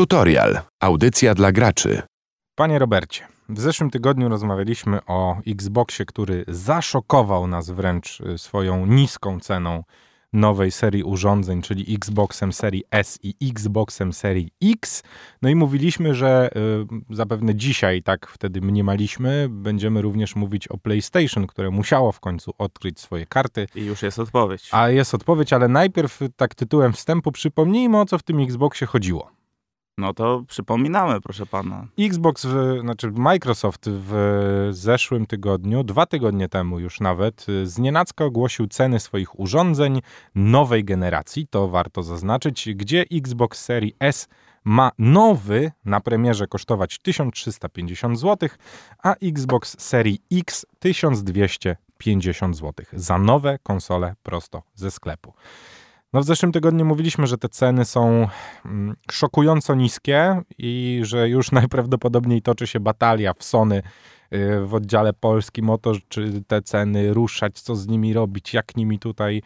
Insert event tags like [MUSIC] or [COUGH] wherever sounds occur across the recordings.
Tutorial. Audycja dla graczy. Panie Robercie, w zeszłym tygodniu rozmawialiśmy o Xboxie, który zaszokował nas wręcz y, swoją niską ceną nowej serii urządzeń, czyli Xboxem serii S i Xboxem serii X. No i mówiliśmy, że y, zapewne dzisiaj, tak wtedy mniemaliśmy, będziemy również mówić o PlayStation, które musiało w końcu odkryć swoje karty. I już jest odpowiedź. A jest odpowiedź, ale najpierw tak tytułem wstępu przypomnijmy o co w tym Xboxie chodziło. No to przypominamy, proszę pana. Xbox, znaczy Microsoft w zeszłym tygodniu, dwa tygodnie temu już nawet, znienacka ogłosił ceny swoich urządzeń nowej generacji, to warto zaznaczyć, gdzie Xbox Series S ma nowy na premierze kosztować 1350 zł, a Xbox Series X 1250 zł za nowe konsole prosto ze sklepu. No w zeszłym tygodniu mówiliśmy, że te ceny są mm, szokująco niskie i że już [LAUGHS] najprawdopodobniej toczy się batalia w Sony y, w oddziale polskim o to, czy te ceny ruszać, co z nimi robić, jak nimi tutaj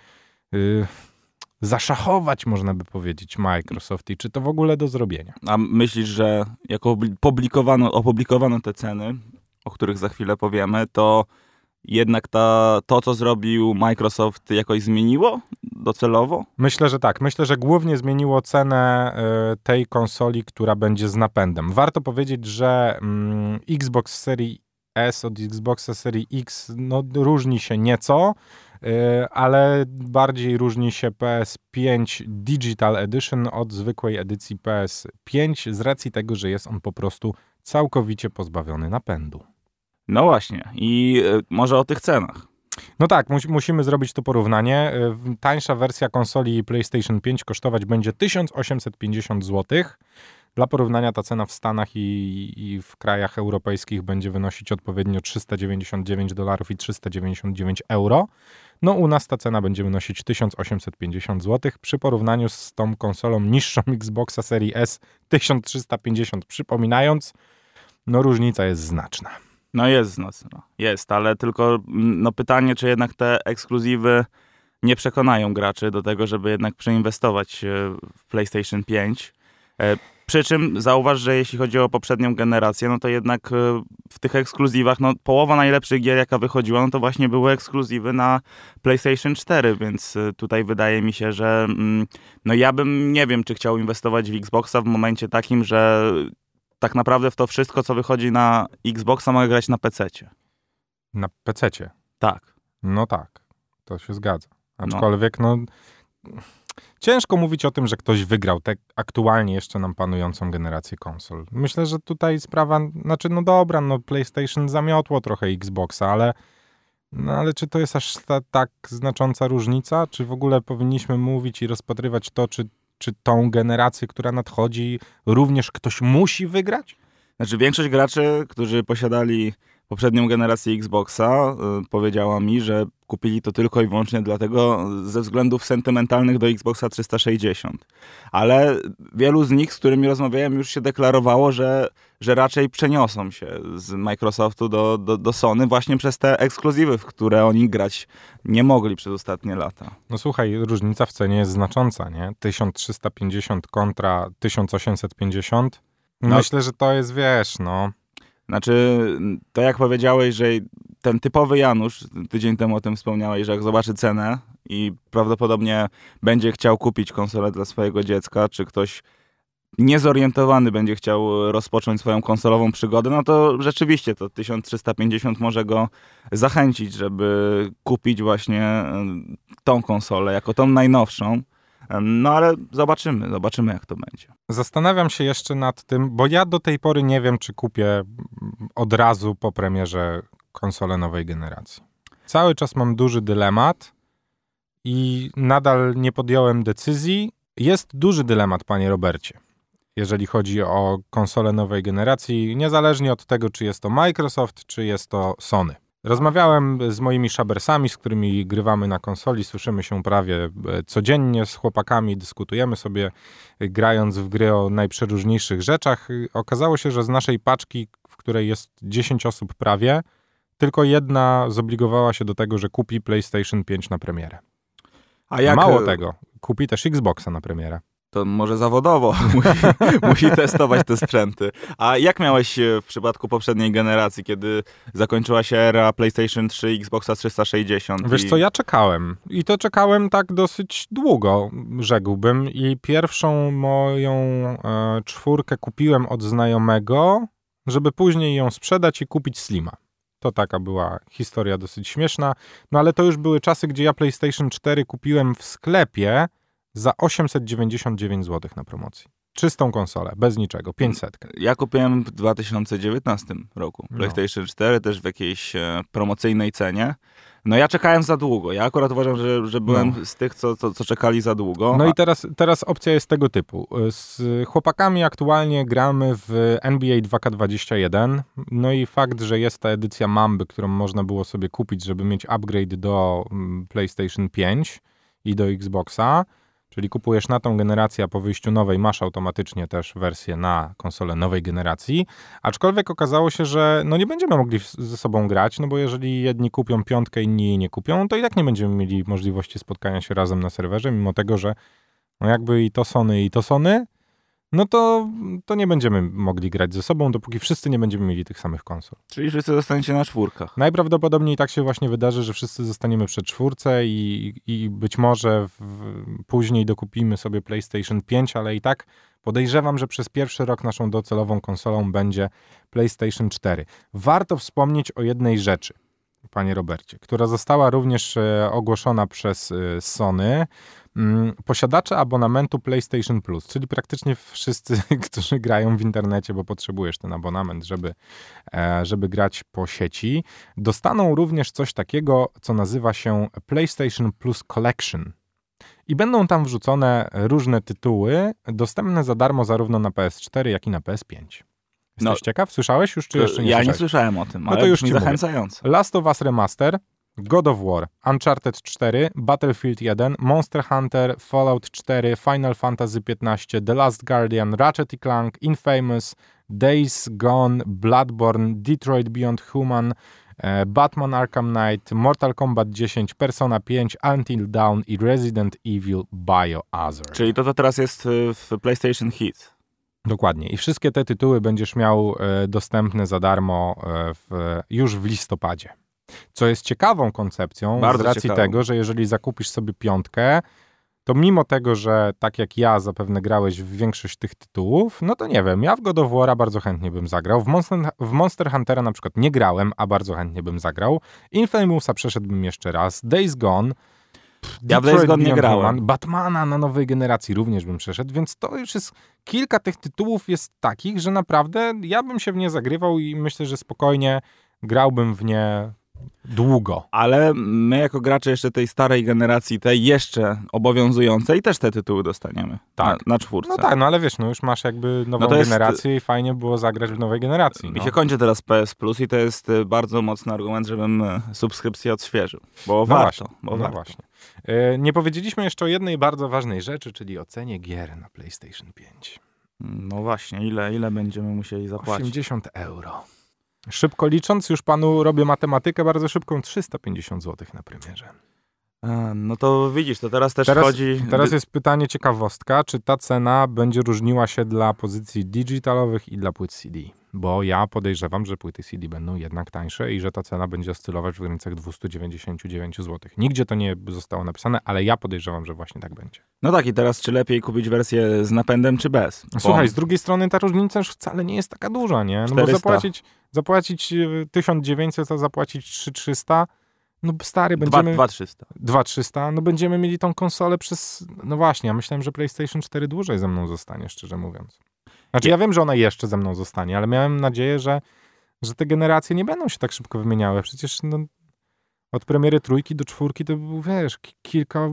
y, zaszachować, można by powiedzieć, Microsoft i czy to w ogóle do zrobienia. A myślisz, że jako publikowano, opublikowano te ceny, o których za chwilę powiemy, to jednak ta, to, co zrobił Microsoft, jakoś zmieniło docelowo? Myślę, że tak. Myślę, że głównie zmieniło cenę y, tej konsoli, która będzie z napędem. Warto powiedzieć, że mm, Xbox Series S od Xboxa Series X no, różni się nieco, y, ale bardziej różni się PS5 Digital Edition od zwykłej edycji PS5 z racji tego, że jest on po prostu całkowicie pozbawiony napędu. No właśnie. I y, może o tych cenach. No tak, mu musimy zrobić to porównanie. Y, tańsza wersja konsoli PlayStation 5 kosztować będzie 1850 zł. Dla porównania ta cena w Stanach i, i, w krajach europejskich będzie wynosić odpowiednio 399 dolarów i 399 euro. No u nas ta cena będzie wynosić 1850 zł. Przy porównaniu z tą konsolą niższą [LAUGHS] Xboxa serii S 1350, przypominając, no różnica jest znaczna. No jest no, jest, ale tylko mm, no pytanie, czy jednak te ekskluzywy nie przekonają graczy do tego, żeby jednak przeinwestować e, w PlayStation 5. E, przy czym zauważ, że jeśli chodzi o poprzednią generację, no to jednak e, w tych ekskluzywach, no połowa najlepszych gier, jaka wychodziła, no to właśnie były ekskluzywy na PlayStation 4, więc tutaj wydaje mi się, że mm, no ja bym nie wiem, czy chciał inwestować w Xboxa w momencie takim, że tak naprawdę w to wszystko, co wychodzi na Xboxa, mogę grać na PC. Na PC? Tak. No tak, to się zgadza. Aczkolwiek, no. no. Ciężko mówić o tym, że ktoś wygrał tę aktualnie jeszcze nam panującą generację konsol. Myślę, że tutaj sprawa, znaczy, no dobra, no PlayStation zamiotło trochę Xboxa, ale, no ale czy to jest aż ta, tak znacząca różnica? Czy w ogóle powinniśmy mówić i rozpatrywać to, czy czy tą generację, która nadchodzi, również ktoś musi wygrać? Znaczy, większość graczy, którzy posiadali poprzednią generację Xboxa, y, powiedziała mi, że kupili to tylko i wyłącznie dlatego, ze względów sentymentalnych do Xboxa 360. Ale wielu z nich, z którymi rozmawiałem, już się deklarowało, że, że raczej przeniosą się z Microsoftu do, do, do Sony właśnie przez te ekskluzywy, w które oni grać nie mogli przez ostatnie lata. No słuchaj, różnica w cenie jest znacząca, nie? 1350 kontra 1850. No. Myślę, że to jest, wiesz, no... Znaczy, to jak powiedziałeś, że ten typowy Janusz, tydzień temu o tym wspomniałeś, że jak zobaczy cenę i prawdopodobnie będzie chciał kupić konsolę dla swojego dziecka, czy ktoś niezorientowany będzie chciał rozpocząć swoją konsolową przygodę, no to rzeczywiście to 1350 może go zachęcić, żeby kupić właśnie tą konsolę jako tą najnowszą. No ale zobaczymy, zobaczymy jak to będzie. Zastanawiam się jeszcze nad tym, bo ja do tej pory nie wiem, czy kupię od razu po premierze konsolę nowej generacji. Cały czas mam duży dylemat i nadal nie podjąłem decyzji. Jest duży dylemat, panie Robercie, jeżeli chodzi o konsolę nowej generacji, niezależnie od tego, czy jest to Microsoft, czy jest to Sony. Rozmawiałem z moimi szabersami, z którymi grywamy na konsoli, słyszymy się prawie e, codziennie z chłopakami, dyskutujemy sobie, e, grając w gry o najprzeróżniejszych rzeczach. Okazało się, że z naszej paczki, w której jest 10 osób prawie, tylko jedna zobligowała się do tego, że kupi PlayStation 5 na premierę. A jak... Mało e, tego, kupi też Xboxa na premierę. To może zawodowo [LAUGHS] musi, musi testować te sprzęty. A jak miałeś e, w przypadku poprzedniej generacji, kiedy zakończyła się era PlayStation 3, Xboxa 360? Wiesz i... co, ja czekałem. I to czekałem tak dosyć długo, rzekłbym. I pierwszą moją e, czwórkę kupiłem od znajomego, żeby później ją sprzedać i kupić Slima. To taka była historia dosyć śmieszna. No ale to już były czasy, gdzie ja PlayStation 4 kupiłem w sklepie za 899 zł na promocji. Czystą konsolę, bez niczego, 500. Ja kupiłem w 2019 roku No. PlayStation 4 też w jakiejś e, promocyjnej cenie. No ja czekałem za długo. Ja akurat uważam, że, że byłem No. z tych, co, co, co czekali za długo. No i teraz, teraz opcja jest tego typu. Z chłopakami aktualnie gramy w NBA 2K21. No i fakt, że jest ta edycja Mamby, którą można było sobie kupić, żeby mieć upgrade do mm, PlayStation 5 i do Xboxa. Czyli kupujesz na tą generację, a po wyjściu nowej masz automatycznie też wersję na konsolę nowej generacji. Aczkolwiek okazało się, że no nie będziemy mogli ze sobą grać, no bo jeżeli jedni kupią piątkę, inni jej nie kupią, to i tak nie będziemy mieli możliwości spotkania się razem na serwerze, mimo tego, że no jakby i to Sony, i to Sony, no to, to nie będziemy mogli grać ze sobą, dopóki wszyscy nie będziemy mieli tych samych konsol. Czyli wszyscy zostaniecie na czwórkach. Najprawdopodobniej tak się właśnie wydarzy, że wszyscy zostaniemy przy czwórce i, i być może w, później dokupimy sobie PlayStation 5, ale i tak podejrzewam, że przez pierwszy rok naszą docelową konsolą będzie PlayStation 4. Warto wspomnieć o jednej rzeczy, panie Robercie, która została również e, ogłoszona przez e, Sony. Mm, Posiadacze abonamentu PlayStation Plus, czyli praktycznie wszyscy, [LAUGHS] którzy grają w internecie, bo potrzebujesz ten abonament, żeby, e, żeby grać po sieci, dostaną również coś takiego, co nazywa się PlayStation Plus Collection. I będą tam wrzucone różne tytuły, dostępne za darmo zarówno na PS4, jak i na PS5. Jesteś No, ciekaw? Słyszałeś już, czy jeszcze nie ja nie słyszałeś? słyszałem o tym, No ale to już mówię. zachęcająco. Last of Us Remaster, God of War, Uncharted 4, Battlefield 1, Monster Hunter, Fallout 4, Final Fantasy 15, The Last Guardian, Ratchet i Clank, Infamous, Days Gone, Bloodborne, Detroit Beyond Human, e, Batman Arkham Knight, Mortal Kombat 10, Persona 5, Until Dawn i Resident Evil Biohazard. Czyli to, to teraz jest y, w PlayStation Hit. Dokładnie. I wszystkie te tytuły będziesz miał e, dostępne za darmo e, w, już w listopadzie. Co jest ciekawą koncepcją Bardzo z racji ciekawą. tego, że jeżeli zakupisz sobie piątkę, to mimo tego, że tak jak ja zapewne grałeś w większość tych tytułów, no to nie wiem, ja w God of War'a bardzo chętnie bym zagrał. W Monster, w Monster Huntera na przykład nie grałem, a bardzo chętnie bym zagrał. Infamousa przeszedłbym jeszcze raz. Days Gone. Ja w Days Gone nie grałem. Batmana na nowej generacji również bym przeszedł, więc to już jest kilka tych tytułów jest takich, że naprawdę ja bym się w nie zagrywał i myślę, że spokojnie grałbym w nie długo. Ale my jako gracze jeszcze tej starej generacji, tej jeszcze obowiązującej, też te tytuły dostaniemy. Tak. Na, na czwórce. No tak, no ale wiesz, no już masz jakby nową No jest- generację i fajnie było zagrać w nowej generacji. Mi No. się kończy teraz PS Plus i to jest y, bardzo mocny argument, żebym y, subskrypcję odświeżył. Bo No warto. właśnie, Bo no warto. właśnie. E, Nie powiedzieliśmy jeszcze o jednej bardzo ważnej rzeczy, czyli o cenie gier na PlayStation 5. No właśnie, ile, ile będziemy musieli zapłacić? 80 euro. Szybko licząc, już panu robię matematykę bardzo szybką, 350 zł na premierze. A, no to widzisz, to teraz też Teraz- wchodzi... Teraz jest pytanie, ciekawostka, czy ta cena będzie różniła się dla pozycji digitalowych i dla płyt CD? Bo ja podejrzewam, że płyty CD będą jednak tańsze i że ta cena będzie oscylować w granicach 299 zł. Nigdzie to nie zostało napisane, ale ja podejrzewam, że właśnie tak będzie. No tak, i teraz czy lepiej kupić wersję z napędem, czy bez? Bo- Słuchaj, z drugiej strony ta różnica już wcale nie jest taka duża, nie? No bo 400. zapłacić, zapłacić y, 1900, a zapłacić 3300, no stary, będziemy... 2300. 2300, no będziemy mieli tą konsolę przez... No właśnie, ja myślałem, że PlayStation 4 dłużej ze mną zostanie, szczerze mówiąc. Znaczy, ja wiem, że ona jeszcze ze mną zostanie, ale miałem nadzieję, że, że te generacje nie będą się tak szybko wymieniały. Przecież no, od premiery trójki do czwórki to był, wiesz, ki- kilka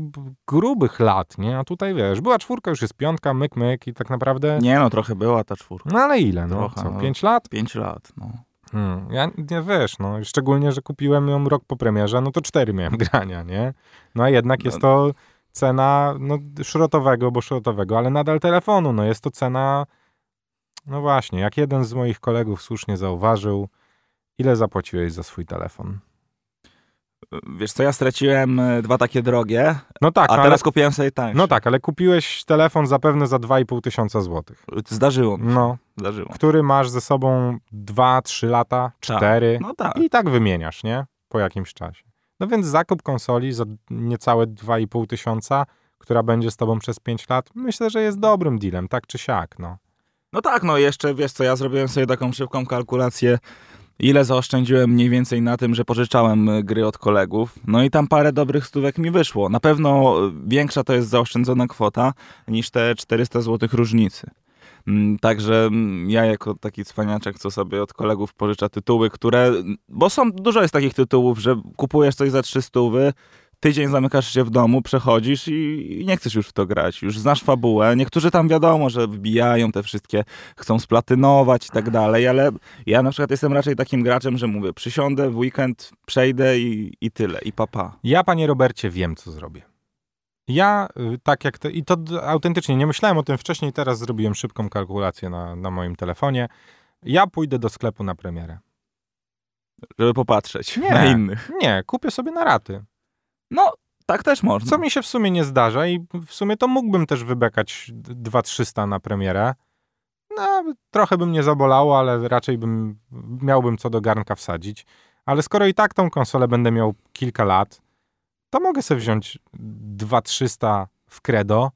grubych lat, nie? A tutaj, wiesz, była czwórka, już jest piątka, myk, myk i tak naprawdę... Nie no, trochę była ta czwórka. No ale ile, no? Trochę, Co, no. pięć lat? Pięć lat, no. Hmm, ja nie wiesz, no, szczególnie, że kupiłem ją rok po premierze, no to cztery miałem [LAUGHS] grania, nie? No a jednak jest to cena, no, szrotowego, bo szrotowego, ale nadal telefonu, no jest to cena, no właśnie, jak jeden z moich kolegów słusznie zauważył, ile zapłaciłeś za swój telefon? Wiesz co, ja straciłem e, dwa takie drogie, No tak, a teraz kupiłem sobie tańsze. no tak, ale kupiłeś telefon zapewne za 2,5 tysiąca złotych. Zdarzyło mi się, No, zdarzyło. który masz ze sobą 2-3 lata, 4 No tak. i tak wymieniasz, nie? Po jakimś czasie. No więc zakup konsoli za niecałe 2,5 tysiąca, która będzie z tobą przez 5 lat, myślę, że jest dobrym dealem, tak czy siak, no. No tak, no jeszcze wiesz co, ja zrobiłem sobie taką szybką kalkulację, ile zaoszczędziłem mniej więcej na tym, że pożyczałem y, gry od kolegów. No i tam parę dobrych stówek mi wyszło. Na pewno y, większa to jest zaoszczędzona kwota niż te 400 zł różnicy. Mm, Także mm, ja jako taki cwaniaczek, co sobie od kolegów pożycza tytuły, które... Bo są, dużo jest takich tytułów, że kupujesz coś za 300, tydzień zamykasz się w domu, przechodzisz i, nie chcesz już w to grać. Już znasz fabułę. Niektórzy tam wiadomo, że wbijają te wszystkie, chcą splatynować i tak dalej, ale ja na przykład jestem raczej takim graczem, że mówię, przysiądę w weekend, przejdę i, i tyle, i papa. Ja, panie Robercie, wiem, co zrobię. Ja, y, tak jak to, i to autentycznie, nie myślałem o tym wcześniej, teraz zrobiłem szybką kalkulację na, na moim telefonie. Ja pójdę do sklepu na premierę. Żeby popatrzeć Nie. na innych. Nie, kupię sobie na raty. No, tak też można. Co mi się w sumie nie zdarza i w sumie to mógłbym też wybekać 2-300 na premierę. No, trochę bym nie zabolało, ale raczej bym miałbym co do garnka wsadzić. Ale skoro i tak tą konsolę będę miał kilka lat, to mogę sobie wziąć 2-300 w credo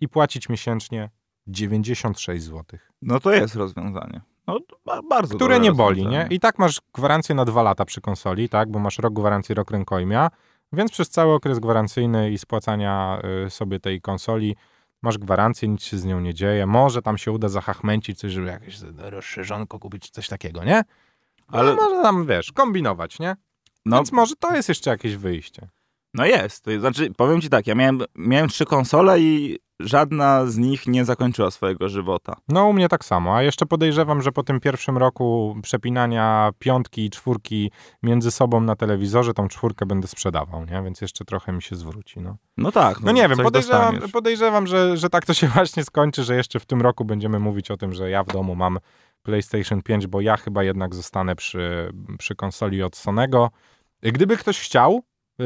i płacić miesięcznie 96 zł. No to jest rozwiązanie. No, ba- bardzo Które nie boli, nie? I tak masz gwarancję na dwa lata przy konsoli, tak? Bo masz rok gwarancji, rok rękojmia, więc przez cały okres gwarancyjny i spłacania y, sobie tej konsoli masz gwarancję, nic się z nią nie dzieje. Może tam się uda zahachmęcić coś, żeby jakieś rozszerzonko kupić, czy coś takiego, nie? Ale Ale- może tam, wiesz, kombinować, nie? No, Więc może to jest jeszcze jakieś wyjście. no jest. To Znaczy, powiem ci tak, ja miałem, miałem trzy konsole i żadna z nich nie zakończyła swojego żywota. No u mnie tak samo, a jeszcze podejrzewam, że po tym pierwszym roku przepinania piątki i czwórki między sobą na telewizorze, tą czwórkę będę sprzedawał, nie? Więc jeszcze trochę mi się zwróci, no. No tak. No nie wiem, podejrzewam, dostaniesz. podejrzewam że, że tak to się [LAUGHS] właśnie skończy, że jeszcze w tym roku będziemy mówić o tym, że ja w domu mam PlayStation 5, bo ja chyba jednak zostanę przy, przy konsoli od Sonego. Gdyby ktoś chciał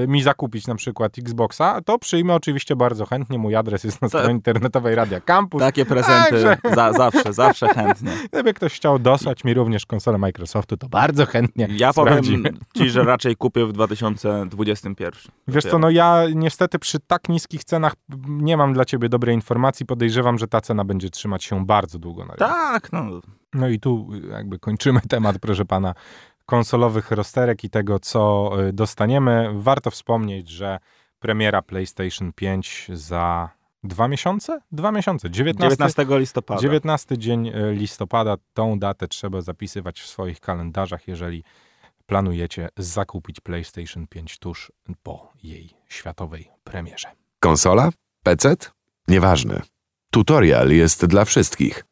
mi zakupić na przykład Xboxa, to przyjmę oczywiście bardzo chętnie. Mój adres jest na Tak. stronie internetowej Radia Campus. Takie prezenty Także- za, zawsze, zawsze chętnie. [LAUGHS] Gdyby ktoś chciał dosłać mi również konsolę Microsoftu, to bardzo chętnie Ja powiem sprawdzimy. ci, że [LAUGHS] raczej kupię w 2021. Wiesz co, no ja niestety przy tak niskich cenach nie mam dla ciebie dobrej informacji. Podejrzewam, że ta cena będzie trzymać się bardzo długo na rynku. Tak, no. No i tu y, jakby kończymy temat, proszę pana, konsolowych rozterek i tego, co y, dostaniemy. Warto wspomnieć, że premiera PlayStation 5 za dwa miesiące? Dwa miesiące. 19, 19 listopada. 19 dzień y, listopada. Tą datę trzeba zapisywać w swoich kalendarzach, jeżeli planujecie zakupić PlayStation 5 tuż po jej światowej premierze. Konsola? PC? Nieważne. Tutorial jest dla wszystkich.